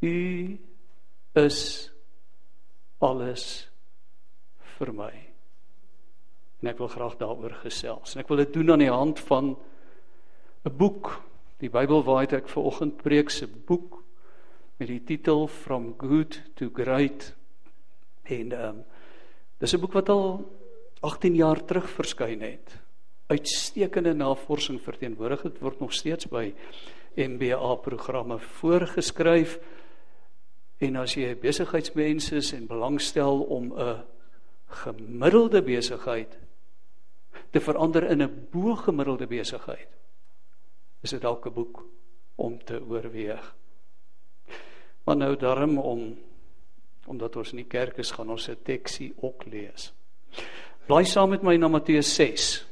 U is alles vir my. En ek wil graag daaroor gesels. En ek wil dit doen aan die hand van 'n boek, die Bybel waaruit ek ver oggend preek se boek met die titel From Good to Great. En ehm um, dis 'n boek wat al 18 jaar terug verskyn het. Uitstekende navorsing verteenwoordig het word nog steeds by MBA programme voorgeskryf. En as jy 'n besigheidsmens is en belangstel om 'n gemiddelde besigheid te verander in 'n bo-gemiddelde besigheid, is dit dalk 'n boek om te oorweeg. Maar nou daarom om omdat ons in die kerk is, gaan ons 'n teksie ook lees. Bly saam met my na Matteus 6.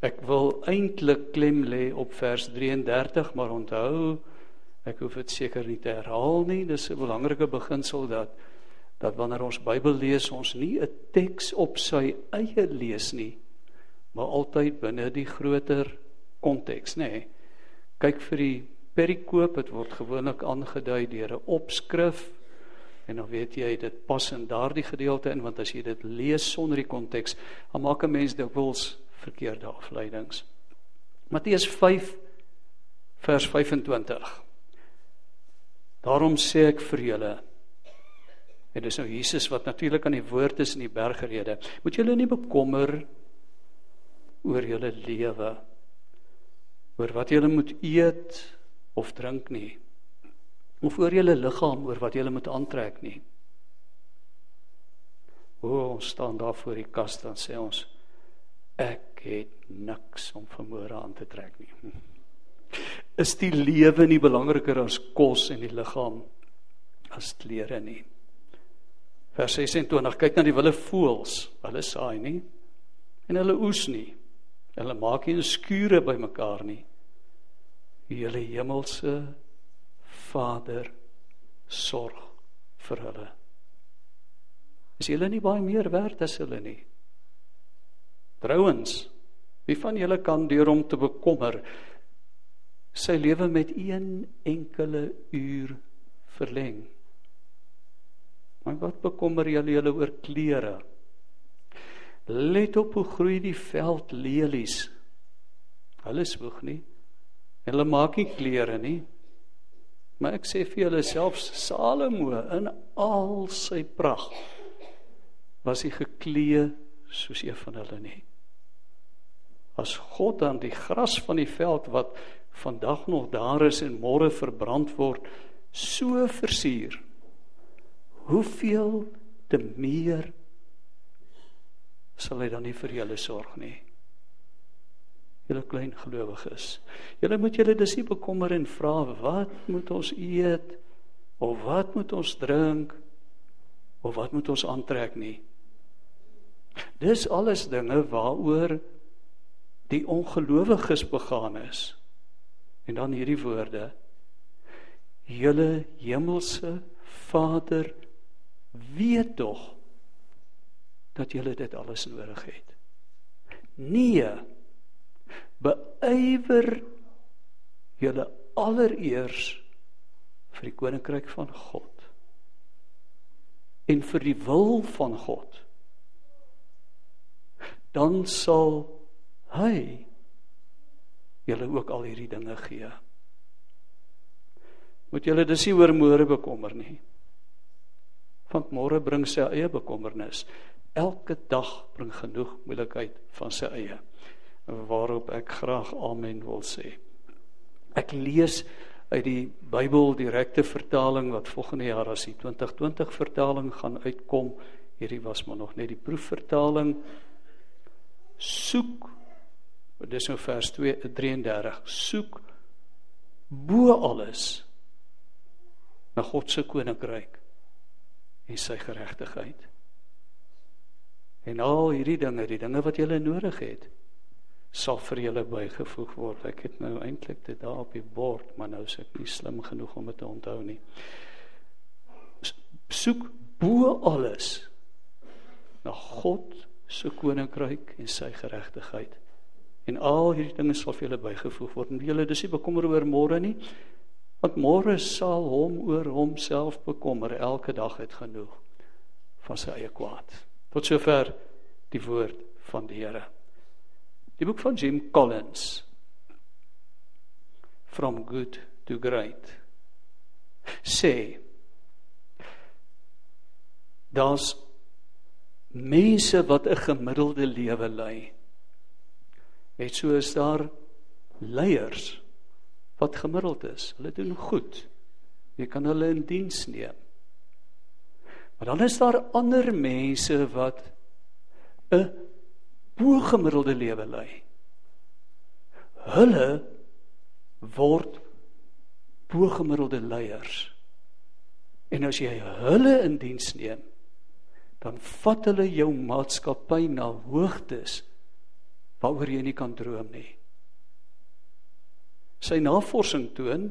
Ek wil eintlik klem lê op vers 33, maar onthou Ek hoef dit seker nie te herhaal nie. Dis 'n belangrike beginsel dat dat wanneer ons Bybel lees, ons nie 'n teks op sy eie lees nie, maar altyd binne die groter konteks, nê. Nee. Kyk vir die perikoop, dit word gewoonlik aangedui deur 'n opskrif en dan weet jy dit pas in daardie gedeelte in want as jy dit lees sonder die konteks, dan maak 'n mens dikwels verkeerde afleidings. Matteus 5 vers 25 Daarom sê ek vir julle en dis nou Jesus wat natuurlik aan die woord is in die bergrede. Moet julle nie bekommer oor julle lewe oor wat julle moet eet of drink nie of oor julle liggaam oor wat julle moet aantrek nie. O, ons staan daar voor die kas dan sê ons ek het niks om vanmôre aan te trek nie. Is die lewe nie belangriker as kos en die liggaam as klere nie. Vers 26 kyk na die wilde voëls, hulle saai nie en hulle oes nie. Hulle maak nie skure bymekaar nie. Die hele hemelse Vader sorg vir hulle. Is julle nie baie meer werd as hulle nie? Trouwens, wie van julle kan deur hom te bekommer sy lewe met een enkele uur verleng. Maar wat bekommer julle julle oor klere? Let op hoe groei die veldlelies. Hulle spoeg nie. Hulle maak nie klere nie. Maar ek sê vir julle selfs Salomo in al sy pragt was hy geklee soos een van hulle nie. As God dan die gras van die veld wat vandag nog daar is en môre verbrand word, so versier. Hoeveel te meer sal hy dan nie vir julle sorg nie? Julle klein gelowiges. Julle moet julle dis nie bekommer en vra wat moet ons eet of wat moet ons drink of wat moet ons aantrek nie. Dis alles dinge waaroor die ongelowiges begaan is. En dan hierdie woorde: Julle hemelse Vader weet tog dat julle dit alles nodig het. Nee. Beywer julle allereers vir die koninkryk van God en vir die wil van God. Dan sal hy julle ook al hierdie dinge gee. Moet julle dus nie oor môre bekommer nie. Want môre bring sy eie bekommernis. Elke dag bring genoeg moeilikheid van sy eie. Waarop ek graag amen wil sê. Ek lees uit die Bybel direkte vertaling wat volgende jaar as die 2020 vertaling gaan uitkom. Hierdie was maar nog net die proefvertaling. Soek dis nou vers 2:33 soek bo alles na God se koninkryk en sy geregtigheid. En al hierdie dinge, die dinge wat jy nodig het, sal vir julle bygevoeg word. Ek het nou eintlik dit daar op die bord, maar nou is ek nie slim genoeg om dit te onthou nie. Soek bo alles na God se koninkryk en sy geregtigheid En al hierdie dinge sal vir julle bygevoeg word. En julle dis nie bekommer oor môre nie, Want môre sal hom oor homself bekommer. Elke dag het genoeg van sy eie kwaad. Tot sover die woord van die Here. Die boek van Jim Collins From Good to Great sê daar's mense wat 'n gemiddelde lewe lei. Net so is daar leiers wat gemiddeld is. Hulle doen goed. Jy kan hulle in diens neem. Maar dan is daar ander mense wat 'n bo-gemiddelde lewe lei. Hulle word bo-gemiddelde leiers. En as jy hulle in diens neem, dan vat hulle jou maatskappy na hoogtes waaroor jy nie kan droom nie. Sy navorsing toon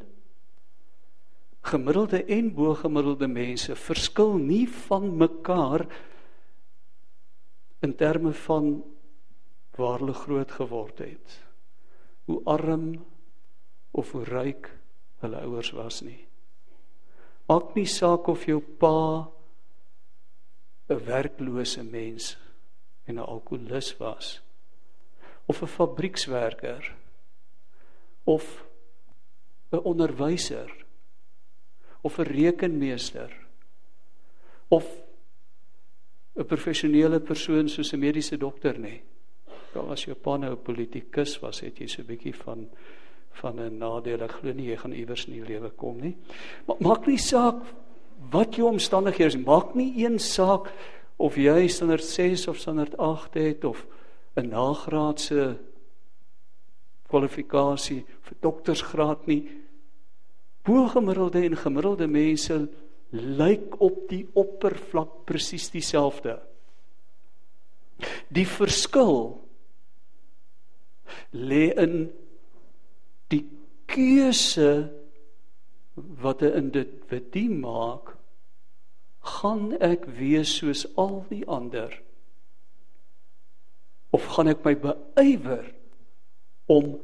gemiddelde en bo-gemiddelde mense verskil nie van mekaar in terme van waar hulle groot geword het. Hoe arm of hoe ryk hulle ouers was nie. Maak nie saak of jou pa 'n werklose mens en 'n alkolikus was of 'n fabriekswerker of 'n onderwyser of 'n rekenmeester of 'n professionele persoon soos 'n mediese dokter nê. Wel as jou pa nou 'n politikus was, het jy so 'n bietjie van van 'n nadeel. Ek glo nie jy gaan iewers in die lewe kom nie. Maar maak nie saak wat jou omstandighede is, maak nie een saak of jy standaard 6 of standaard 8 het of 'n nagraadse kwalifikasie vir doktorsgraad nie. Bogemiddelde en gemiddelde mense lyk op die oppervlak presies dieselfde. Die verskil lê in die keuse wat 'n individu maak, gaan ek wees soos al die ander of gaan ek my beywer om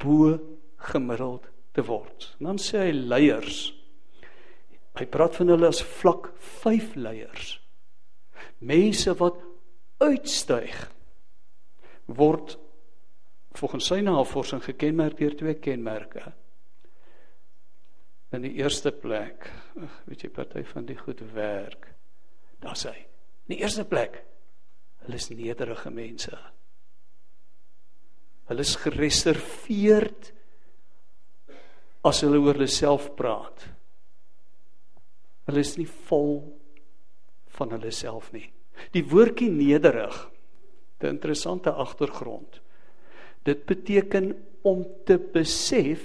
bo gemiddeld te word. En dan sê hy leiers. Hy praat van hulle as vlak 5 leiers. Mense wat uitstyg word volgens sy navorsing gekenmerk deur twee kenmerke. In die eerste plek, weet jy party van die goed werk. Daar's hy. In die eerste plek, hulle is nederige mense. Hulle is gereserveerd as hulle oor hulle self praat. Hulle is nie vol van hulle self nie. Die woordjie nederig, 'n interessante agtergrond. Dit beteken om te besef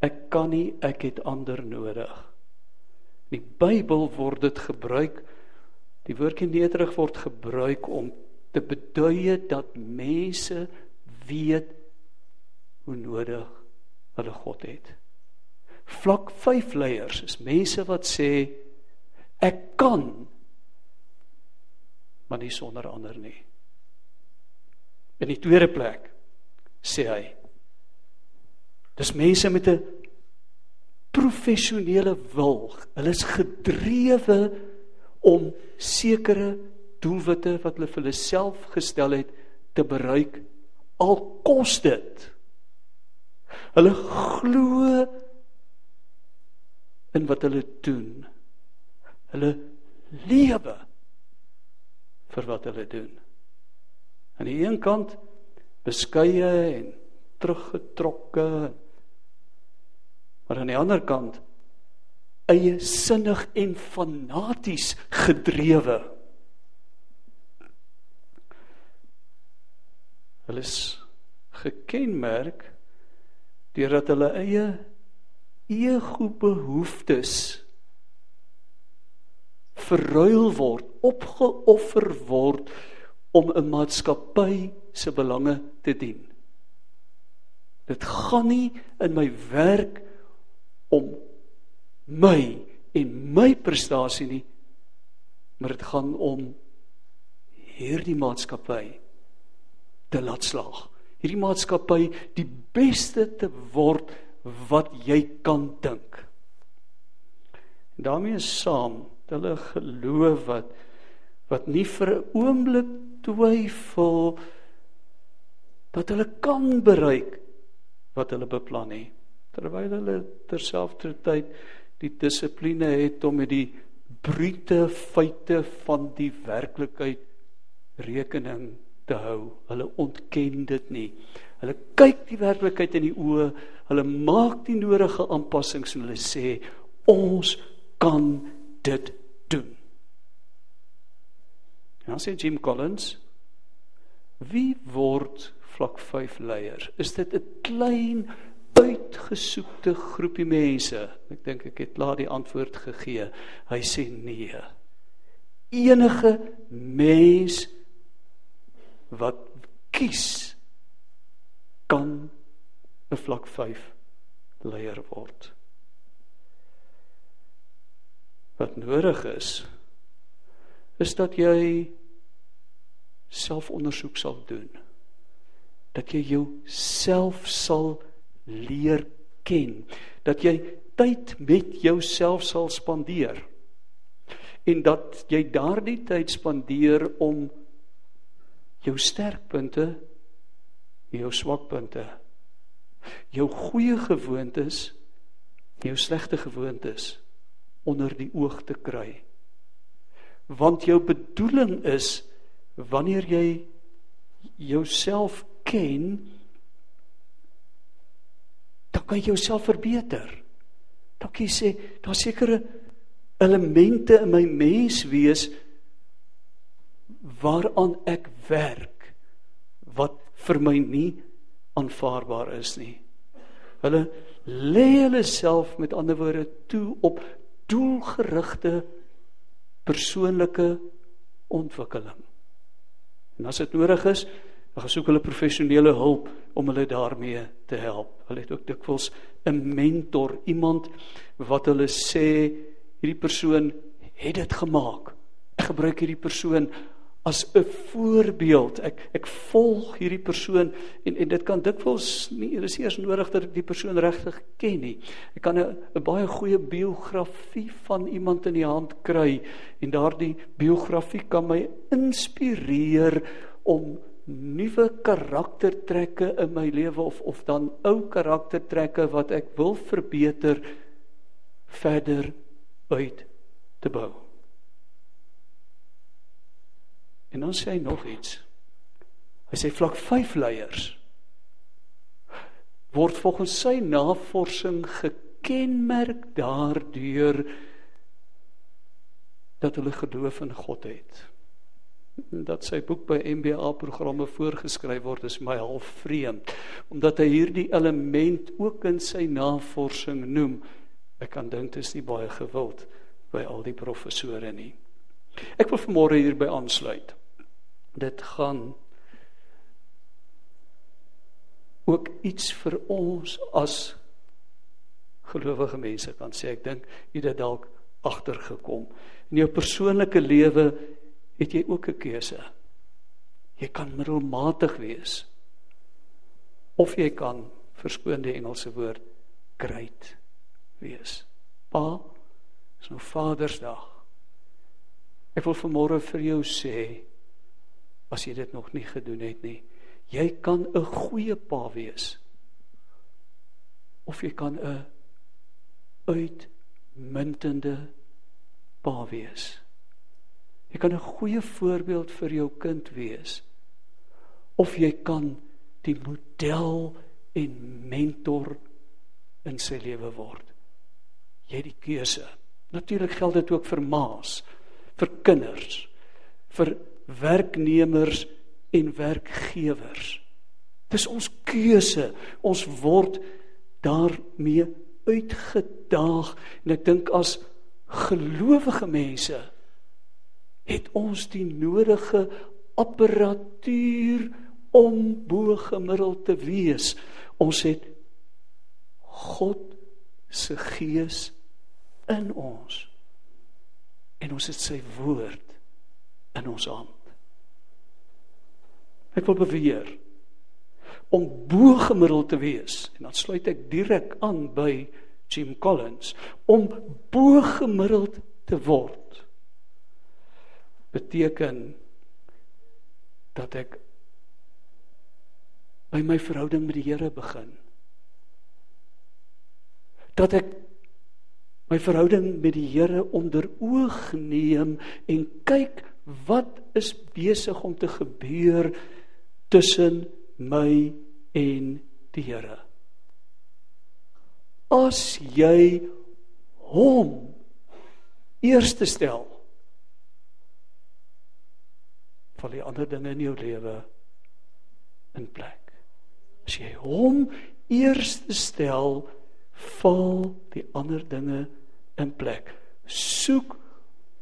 ek kan nie, ek het ander nodig. In die Bybel word dit gebruik die woordjie nederig word gebruik om te beduie dat mense weet hoe nodig hulle God het. Vlak 5 leiers is mense wat sê ek kan maar nie sonder ander nie. In die tweede plek sê hy dis mense met 'n professionele wil. Hulle is gedrewe om sekere doelwitte wat hulle vir hulle self gestel het te bereik al kos dit. Hulle glo in wat hulle doen. Hulle lewe vir wat hulle doen. Aan die een kant beskeie en teruggetrokke maar aan die ander kant eie sinnig en fanaties gedrewe Hulle is gekenmerk deurdat hulle eie ego behoeftes verruil word, opgeoffer word om 'n maatskappy se belange te dien. Dit gaan nie in my werk om my en my prestasie nie, maar dit gaan om hierdie maatskappy te laat slaag. Hierdie maatskappy die beste te word wat jy kan dink. Daarmee saam hulle geloof wat wat nie vir 'n oomblik twyfel dat hulle kan bereik wat hulle beplan het terwyl hulle terselfdertyd die dissipline het om met die brute feite van die werklikheid rekening te hou. Hulle ontken dit nie. Hulle kyk die werklikheid in die oë, hulle maak die nodige aanpassings en hulle sê ons kan dit doen. En dan sê Jim Collins, wie word vlak 5 leiers? Is dit 'n klein uitgesoekte groepie mense? Ek dink ek het laat die antwoord gegee. Hy sê nee. Enige mens wat kies kan 'n vlak 5 leier word. Wat nodig is is dat jy selfondersoek sal doen. Dat jy jouself sal leer ken, dat jy tyd met jouself sal spandeer. En dat jy daardie tyd spandeer om jou sterkpunte, jou swakpunte, jou goeie gewoontes, jou slegte gewoontes onder die oog te kry. Want jou bedoeling is wanneer jy jouself ken, dan kan jy jouself verbeter. Dan kan jy sê daar sekere elemente in my mens wees waaraan ek werk wat vir my nie aanvaarbaar is nie. Hulle lê hulle self met ander woorde toe op doelgerigte persoonlike ontwikkeling. En as dit nodig is, dan gesoek hulle professionele hulp om hulle daarmee te help. Hulle het ook dikwels 'n mentor, iemand wat hulle sê hierdie persoon het dit gemaak. Ek gebruik hierdie persoon as 'n voorbeeld. Ek ek volg hierdie persoon en en dit kan dikwels nie is eers nodig dat ek die persoon regtig ken nie. Ek kan 'n baie goeie biografie van iemand in die hand kry en daardie biografie kan my inspireer om nuwe karaktertrekke in my lewe of of dan ou karaktertrekke wat ek wil verbeter verder uit te bou. En dan sê hy nog iets. Hy sê vlak 5 leiers word volgens sy navorsing gekenmerk daardeur dat hulle geloof in God het dat sy boek by MBA programme voorgeskryf word is my half vreemd. Omdat hy hierdie element ook in sy navorsing noem ek kan dink dit is nie baie gewild by al die professore nie. Ek wil vanmôre hierby aansluit. Dit gaan ook iets vir ons as gelowige mense kan sê. Ek dink jy het dalk agtergekom. In jou persoonlike lewe het jy ook 'n keuse. Jy kan middelmatig wees of jy kan verskoon die Engelse woord great wees. Pa, is nou Vadersdag. Ek wil vanmôre vir jou sê as jy dit nog nie gedoen het nie, jy kan 'n goeie pa wees. Of jy kan 'n uitmuntende pa wees. Jy kan 'n goeie voorbeeld vir jou kind wees. Of jy kan die model en mentor in sy lewe word. Jy het die keuse. Natuurlik geld dit ook vir ma's, vir kinders, vir werknemers en werkgewers. Dis ons keuse. Ons word daarmee uitgedaag en ek dink as gelowige mense het ons die nodige apparatuur om bo gemiddeld te wees. Ons het God se gees in ons. En ons het sy woord in ons hand. Ek wil beweer om bo gemiddeld te wees. En dan sluit ek direk aan by Jim Collins om bo gemiddeld te word beteken dat ek by my verhouding met die Here begin. Dat ek my verhouding met die Here onder oog neem en kyk wat is besig om te gebeur tussen my en die Here. As jy hom eerste stel val die ander dinge in jou lewe in plek. As jy hom eerste stel, val die ander dinge in plek. Soek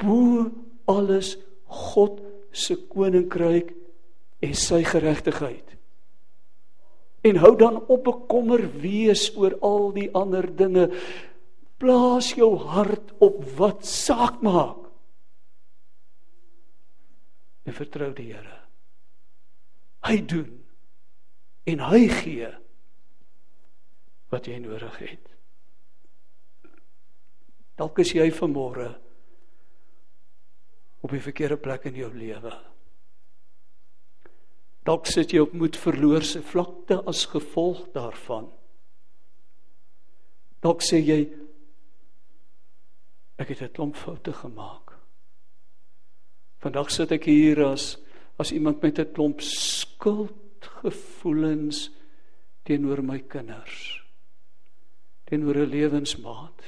bo alles God se koninkryk en sy geregtigheid. En hou dan op bekommer wees oor al die ander dinge. Plaas jou hart op wat saak maak en vertrou die Here. Hy doen en hy gee wat jy nodig het. Dalk is jy vanmôre op die verkeerde plek in jou lewe. Dalk sit jy op moed verloorse vlakte as gevolg daarvan. Dalk sê jy ek het 'n klomp foute gemaak. Vandag sit ek hier as as iemand met 'n klomp skuldgevoelens teenoor my kinders. Teenoor 'n lewensmaat.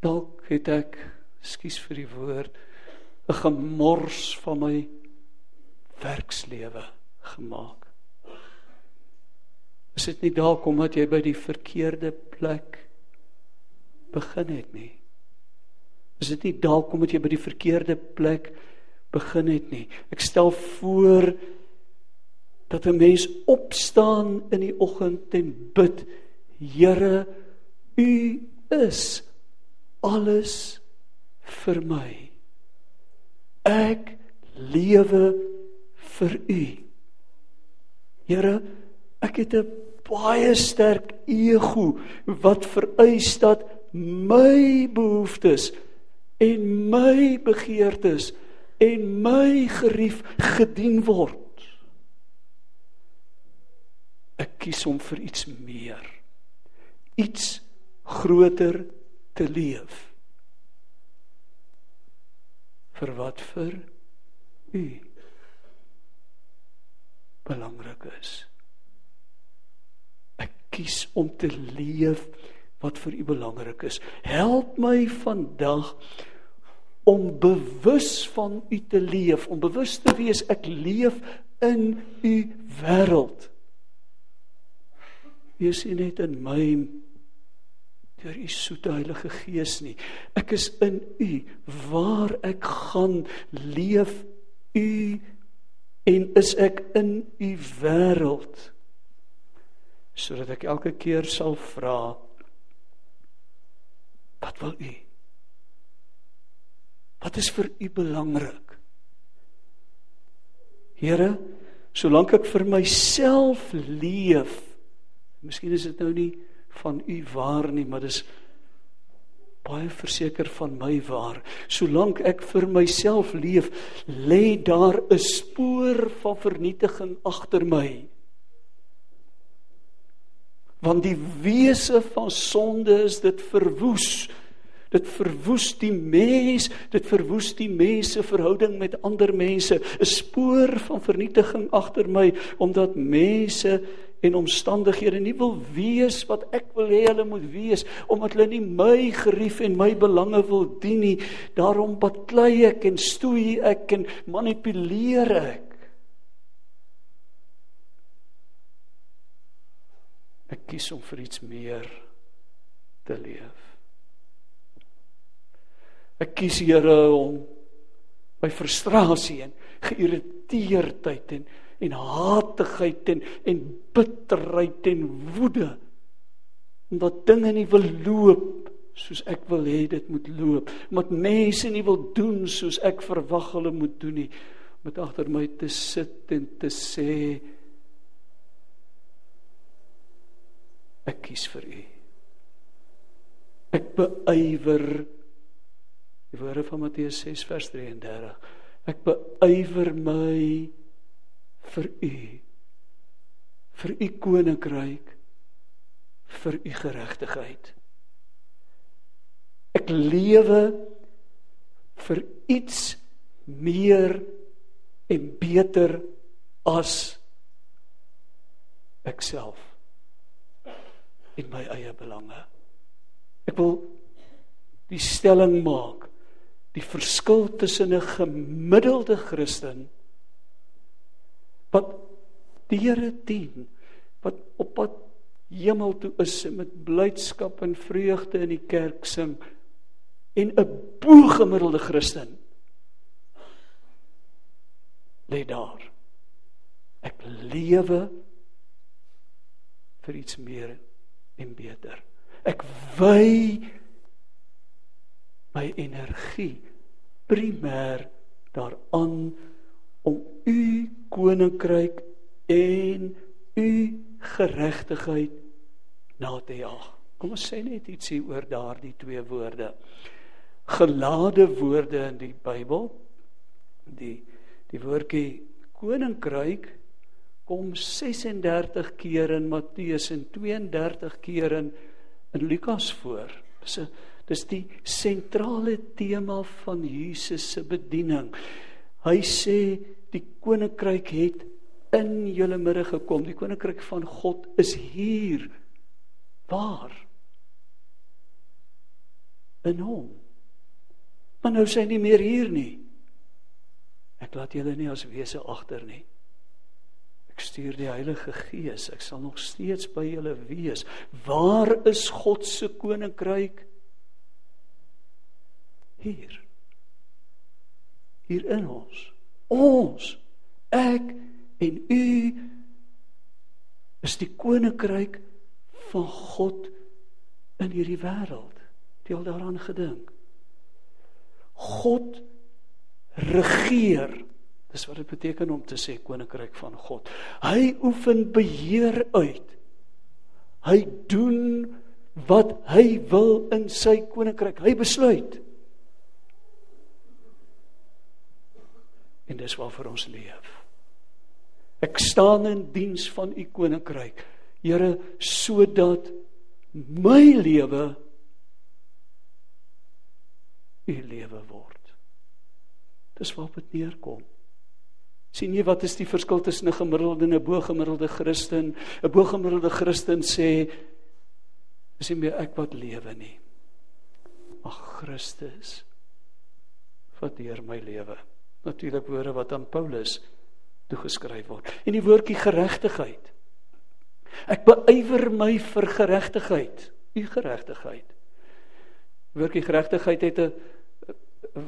Dalk het ek, skus vir die woord, 'n gemors van my werkslewe gemaak. Is dit nie dalk omdat jy by die verkeerde plek begin het nie? Is dit nie dalk omdat jy by die verkeerde plek begin het nie? Ek stel voor dat 'n mens opstaan in die oggend en bid, Here, U is alles vir my. Ek lewe vir U. Here, ek het 'n baie sterk ego wat vereis dat my behoeftes en my begeertes en my gerief gedien word. Ek kies om vir iets meer. Iets groter te leef. Vir wat vir u belangrik is. Ek kies om te leef wat vir u belangrik is. Help my vandag om bewus van u te leef, om bewus te wees ek leef in u wêreld. Wees nie net in my deur u soete Heilige Gees nie. Ek is in u waar ek gaan leef u en is ek in u wêreld sodat ek elke keer sal vra Wat wil u? Wat is vir u belangrik? Here, solank ek vir myself leef, miskien is dit nou nie van u waar nie, maar dis baie verseker van my waar. Solank ek vir myself leef, lê daar 'n spoor van vernietiging agter my want die wese van sonde is dit verwoes. Dit verwoes die mens dit verwoes die mense verhouding met ander mense. 'n spoor van vernietiging agter my omdat mense en omstandighede nie wil wees wat ek wil hê hulle moet wees omdat hulle nie my gerief en my belange wil dien nie. Daarom baklei ek en stoei ek en manipuleer ek Ek kies om vir iets meer te leef. Ek kies Here om my frustrasie en geïrriteerdheid en en haatigheid en en bitterheid en woede omdat dinge nie wil loop soos ek wil hê dit moet loop, omdat mense nie wil doen soos ek verwag hulle moet doen nie, met agter my te sit en te sê Ek kies vir U. Ek beywer die woorde van Matteus 6 vers 33. Ek beywer my vir U. vir U koninkryk, vir U geregtigheid. Ek lewe vir iets meer en beter as ek in my eie belange. Ek wil die stelling maak die verskil tussen 'n gemiddelde Christen wat die Here dien wat op pad hemel toe is met blydskap en vreugde in die kerk sing en 'n bo-gemiddelde Christen lê daar. Ek lewe vir iets meer en beter. Ek wy my energie primêr daaraan om u koninkryk en u geregtigheid na te jaag. Kom ons sê net ietsie oor daardie twee woorde gelade woorde in die Bybel. Die die woordjie koninkryk kom 36 keer in Matteus en 32 keer in in Lukas voor. Dis 'n dis die sentrale tema van Jesus se bediening. Hy sê die koninkryk het in julle midde gekom. Die koninkryk van God is hier. Waar? In hom. Maar nou is hy nie meer hier nie. Ek laat julle nie as wese agter nie. Ek stuur die Heilige Gees. Ek sal nog steeds by julle wees. Waar is God se koninkryk? Hier. Hier in ons. Ons ek en u is die koninkryk van God in hierdie wêreld. Het jy al daaraan gedink? God regeer. Dis wat dit beteken om te sê koninkryk van God. Hy oefen beheer uit. Hy doen wat hy wil in sy koninkryk. Hy besluit. En dis waarvoor ons leef. Ek staan in diens van u koninkryk. Here, sodat my lewe u lewe word. Dis waarop dit neerkom. Sien jy wat is die verskil tussen 'n gemiddelde en 'n bo-gemiddelde Christen? 'n Bo-gemiddelde Christen sê is nie meer ek wat lewe nie. Maar Christus wat deur my lewe. Natuurlik woorde wat aan Paulus toegeskryf word. En die woordjie geregtigheid. Ek beywer my vir geregtigheid, u geregtigheid. Woordjie geregtigheid het 'n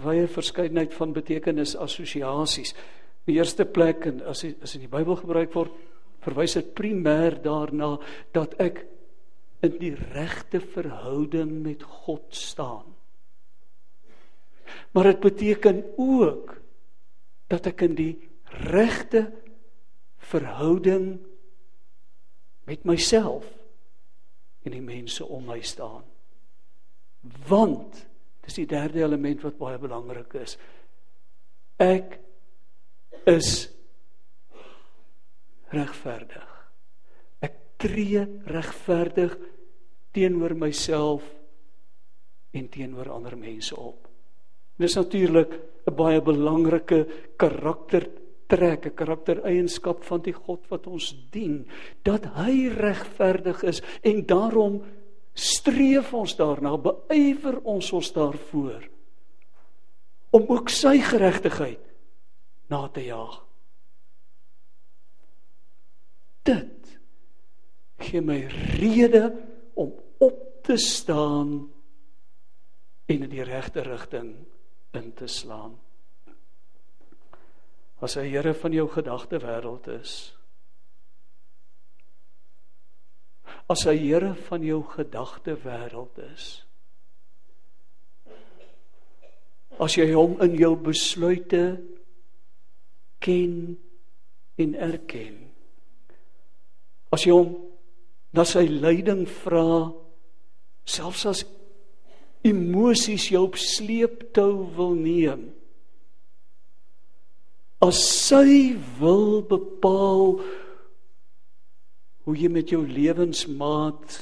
wye verskeidenheid van betekenis assosiasies. Die eerste plek en as die, as in die Bybel gebruik word, verwys dit primêr daarna dat ek in die regte verhouding met God staan. Maar dit beteken ook dat ek in die regte verhouding met myself en die mense om my staan. Want Dis die derde element wat baie belangrik is. Ek is regverdig. Ek tree regverdig teenoor myself en teenoor ander mense op. Dis natuurlik 'n baie belangrike karaktertrek, 'n karaktereienskap van die God wat ons dien, dat hy regverdig is en daarom streef ons daarna, beywer ons ons daarvoor om ook sy geregtigheid na te jaag. Dit gee my rede om op te staan en in die regte rigting in te slaan. As hy Here van jou gedagte wêreld is, as hy Here van jou gedagte wêreld is. As jy hom in jou besluite ken en erken. As jy hom na sy lyding vra selfs as emosies jou op sleeptou wil neem as sy wil bepaal hoe jy met jou lewensmaat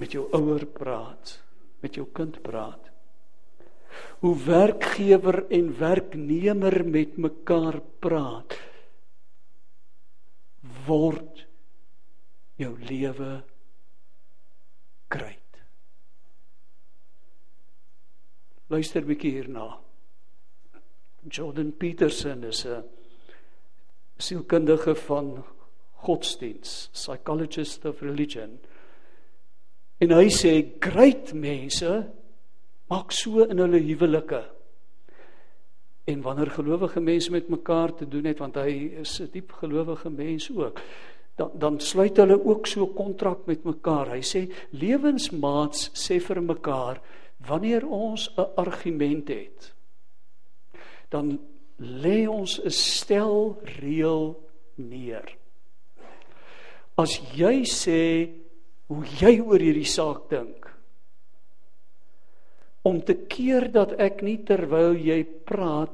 met jou ouer praat met jou kind praat hoe werkgewer en werknemer met mekaar praat word jou lewe kruit. Luister bietjie hierna. Jordan Peterson is 'n sielkundige van godsdiens, psychologist of religion. En hy sê great mense maak so in hulle huwelike. En wanneer gelowige mense met mekaar te doen het want hy is 'n diep gelowige mens ook, dan dan sluit hulle ook so 'n kontrak met mekaar. Hy sê lewensmaats sê vir mekaar wanneer ons 'n argument het, dan lê ons 'n stel reël neer. As jy sê hoe jy oor hierdie saak dink, om te keer dat ek nie terwyl jy praat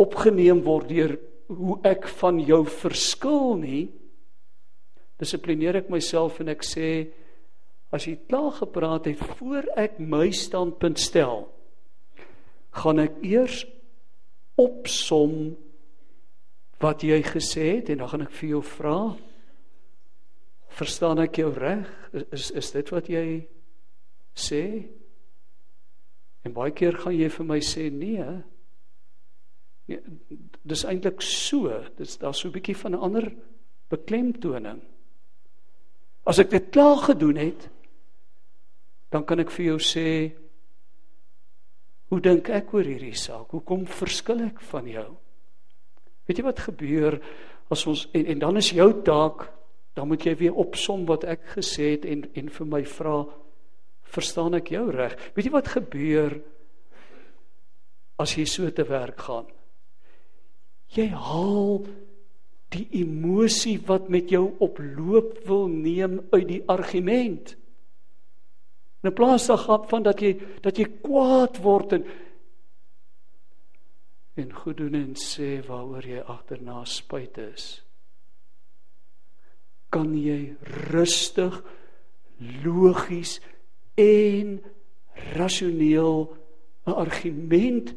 opgeneem word deur hoe ek van jou verskil nie dissiplineer ek myself en ek sê as jy klaar gepraat het voor ek my standpunt stel gaan ek eers opsom wat jy gesê het en dan gaan ek vir jou vra verstaan ek jou reg? Is is dit wat jy sê en baie keer gaan jy vir my sê nee. Nee dis eintlik so dis daar's so 'n bietjie van 'n ander beklemtoning. As ek dit klaar gedoen het dan kan ek vir jou sê hoe dink ek oor hierdie saak? Hoekom verskil ek van jou? Weet jy wat gebeur as ons en, en dan is jou taak dan moet jy weer opsom wat ek gesê het en en vir my vra verstaan ek jou reg? Weet jy wat gebeur as jy so te werk gaan? Jy haal die emosie wat met jou oploop wil neem uit die argument. In plaas daarvan dat jy dat jy kwaad word en en goed doen en sê waaroor jy agterna spyt is kan jy rustig logies en rasioneel 'n argument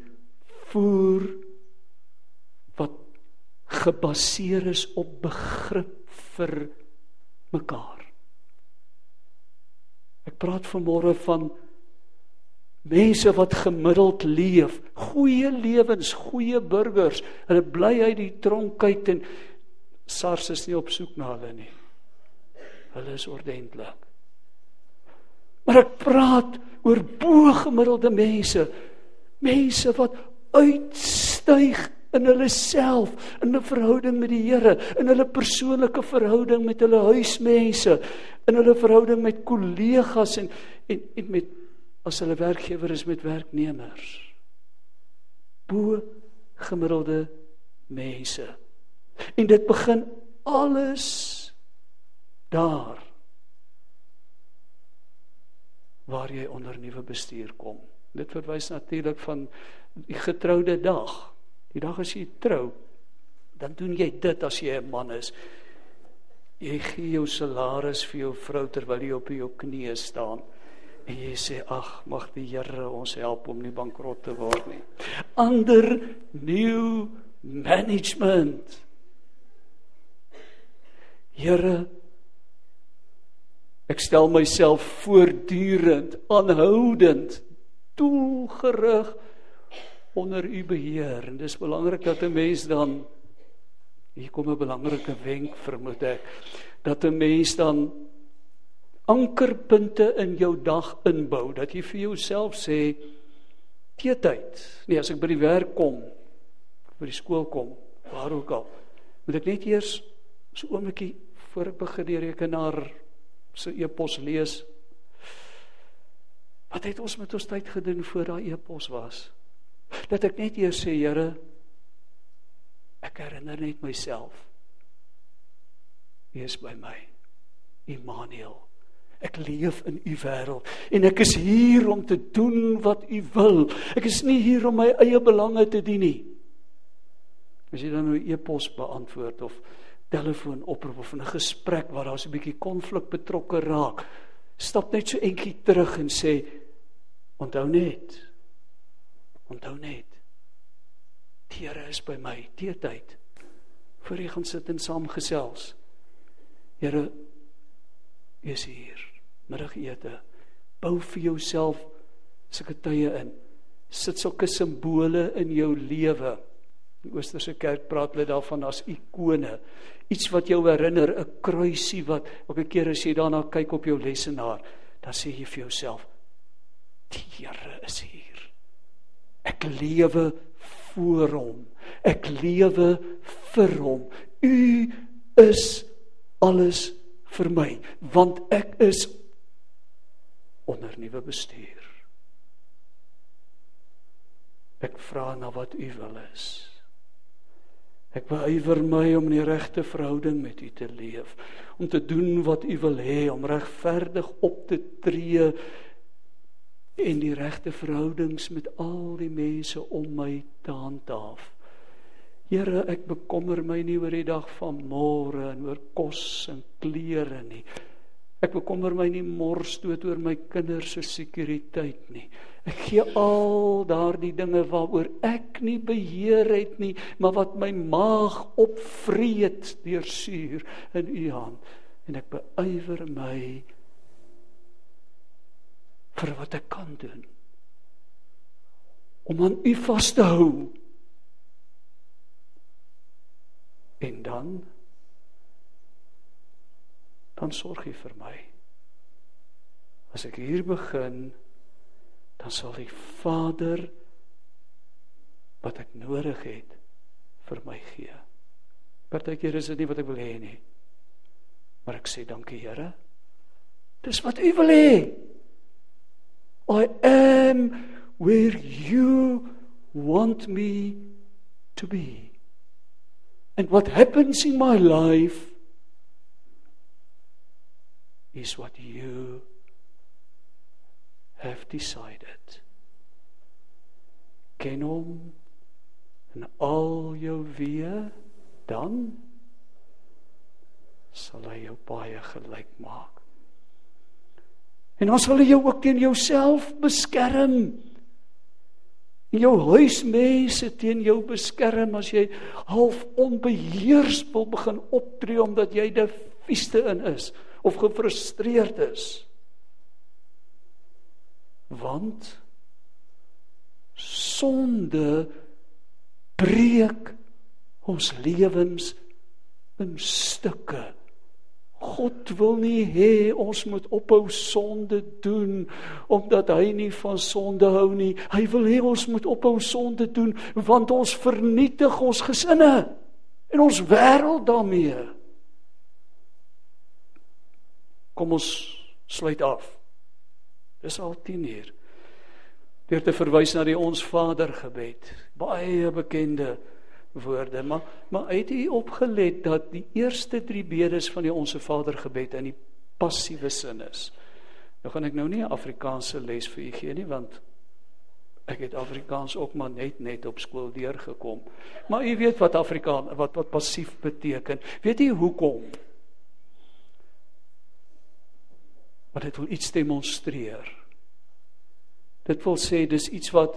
voer wat gebaseer is op begrip vir mekaar. Ek praat vanmôre van mense wat gemiddeld leef, goeie lewens, goeie burgers. Hulle bly uit die tronk uit en SARS is nie op soek na hulle nie. Hulle is ordentlik. Maar ek praat oor bo-gemiddelde mense. Mense wat uitstyg in hulle self, in 'n verhouding met die Here, in hulle persoonlike verhouding met hulle huismense, in hulle verhouding met kollegas en en en met as hulle werkgewer is met werknemers. Bo-gemiddelde mense. En dit begin alles daar waar jy onder nuwe bestuur kom. Dit verwys natuurlik van die getroude dag. Die dag as jy trou, dan doen jy dit as jy 'n man is. Jy gee jou salaris vir jou vrou terwyl jy op jou knieë staan. En jy sê ag mag die Here ons help om nie bankrot te word nie. Ander new management. Here Ek stel myself voortdurend, aanhoudend, doelgerig onder u beheer. En dis belangrik dat 'n mens dan hier kom 'n belangrike wenk vermoed ek dat 'n mens dan ankerpunte in jou dag inbou. Dat jy vir jouself sê teetyd nee as ek by die werk kom by die skool kom waar ook al moet ek net eers so 'n oombliekie voor ek begin die rekenaar se e-pos lees. Wat het ons met ons tyd gedoen voor daai e-pos was? Dat ek net eers sê, Here, ek herinner net myself. wees by my. Immanuel. Ek leef in u wêreld en ek is hier om te doen wat u wil. Ek is nie hier om my eie belange te dien nie. As jy dan nou e-pos beantwoord of telefoon oproep of 'n gesprek waar daar so 'n bietjie konflik betrokke raak, stap net so entjie terug en sê onthou net. Onthou net. Die Here is by my, teetyd. Voor jy gaan sit en saamgesels. Here is hier. Middagete. Bou vir jouself sulke tye in. Sit sulke simbole in jou lewe. Die Oosterse kerk praat hulle daarvan as ikone. Iets wat jou herinner, 'n kruisie wat elke keer as jy daarna kyk op jou lesenaar, dan sê jy vir jouself: Die Here is hier. Ek lewe voor hom. Ek lewe vir hom. U is alles vir my want ek is onder nuwe bestuur. Ek vra na wat u wil is. Ek beywer my om in die regte verhouding met u te leef, om te doen wat u wil hê, om regverdig op te tree en die regte verhoudings met al die mense om my te handhaaf. Here, ek bekommer my nie oor die dag van môre en oor kos en klere nie. Ek bekommer my nie mors dood oor my kinders se sekuriteit nie. Ek gee al daardie dinge waaroor ek nie beheer het nie, maar wat my maag opvreet deur suur in u hand. En ek beywer my vir wat ek kan doen. Om aan u vas te hou. En dan dan sorg hy vir my. As ek hier begin, dan sal die Vader wat ek nodig het vir my gee. Partykeer is dit nie wat ek wil hê nie. Maar ek sê dankie Here. Dis wat U wil hê. I am where you want me to be. And what happens in my life is what you have decided. Ken hom in al jou weë dan sal hy jou baie gelyk maak. En ons wil jou ook teen jouself beskerm jou huismense teen jou beskerm as jy half onbeheersbaar begin optree omdat jy die vieste in is of gefrustreerd is want sonde breek ons lewens in stukke God wil nie hê ons moet ophou sonde doen omdat hy nie van sonde hou nie. Hy wil hê ons moet ophou sonde doen want ons vernietig ons gesinne en ons wêreld daarmee. Kom ons sluit af. Dis al 10 uur. Deur te verwys na die ons Vader gebed. Baie bekende woorde maar maar het u opgelet dat die eerste drie bedes van die onsse Vader gebed in die passiewe sin is. Nou gaan ek nou nie 'n Afrikaanse les vir u gee nie want ek het Afrikaans ook maar net net op skool deurgekom. Maar u weet wat Afrikaan wat wat passief beteken. Weet u hoekom? Want dit wil iets demonstreer. Dit wil sê dis iets wat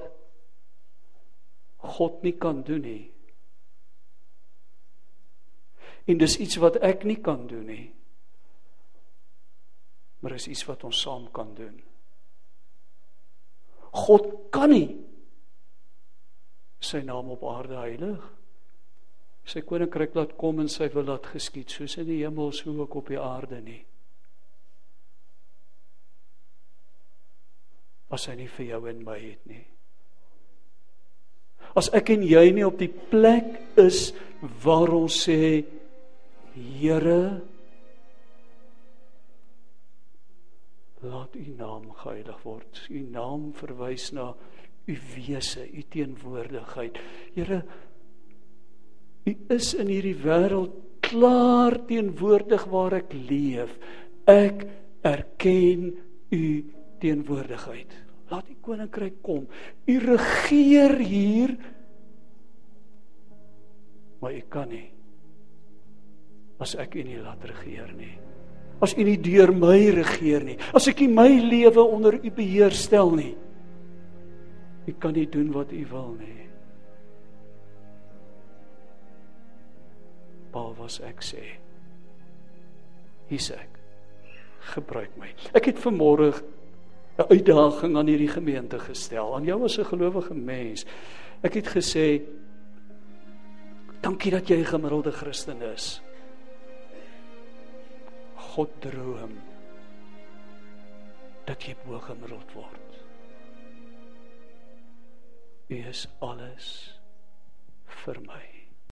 God nie kan doen nie. En dis iets wat ek nie kan doen nie. Maar is iets wat ons saam kan doen. God kan nie sy naam op aarde heilig. Sy koninkryk laat kom en sy wil laat geskied soos in die hemel so ook op die aarde nie. As hy nie vir jou en my het nie. As ek en jy nie op die plek is waar ons sê Here laat u naam geheilig word. U naam verwys na u wese, u teenwoordigheid. Here u is in hierdie wêreld klaar teenwoordig waar ek leef. Ek erken u teenwoordigheid. Laat u koninkryk kom. U regeer hier. Maar u kan nie as ek u nie laat regeer nie. As u nie deur my regeer nie. As ek nie my lewe onder u beheer stel nie. U kan nie doen wat u wil nie. Paul was ek sê. Hier's ek. Gebruik my. Ek het vanmôre 'n uitdaging aan hierdie gemeente gestel, aan jou as 'n gelowige mens. Ek het gesê dankie dat jy 'n gemiddelde Christen is. God droom dat jy bo gemiddeld word. U is alles vir my.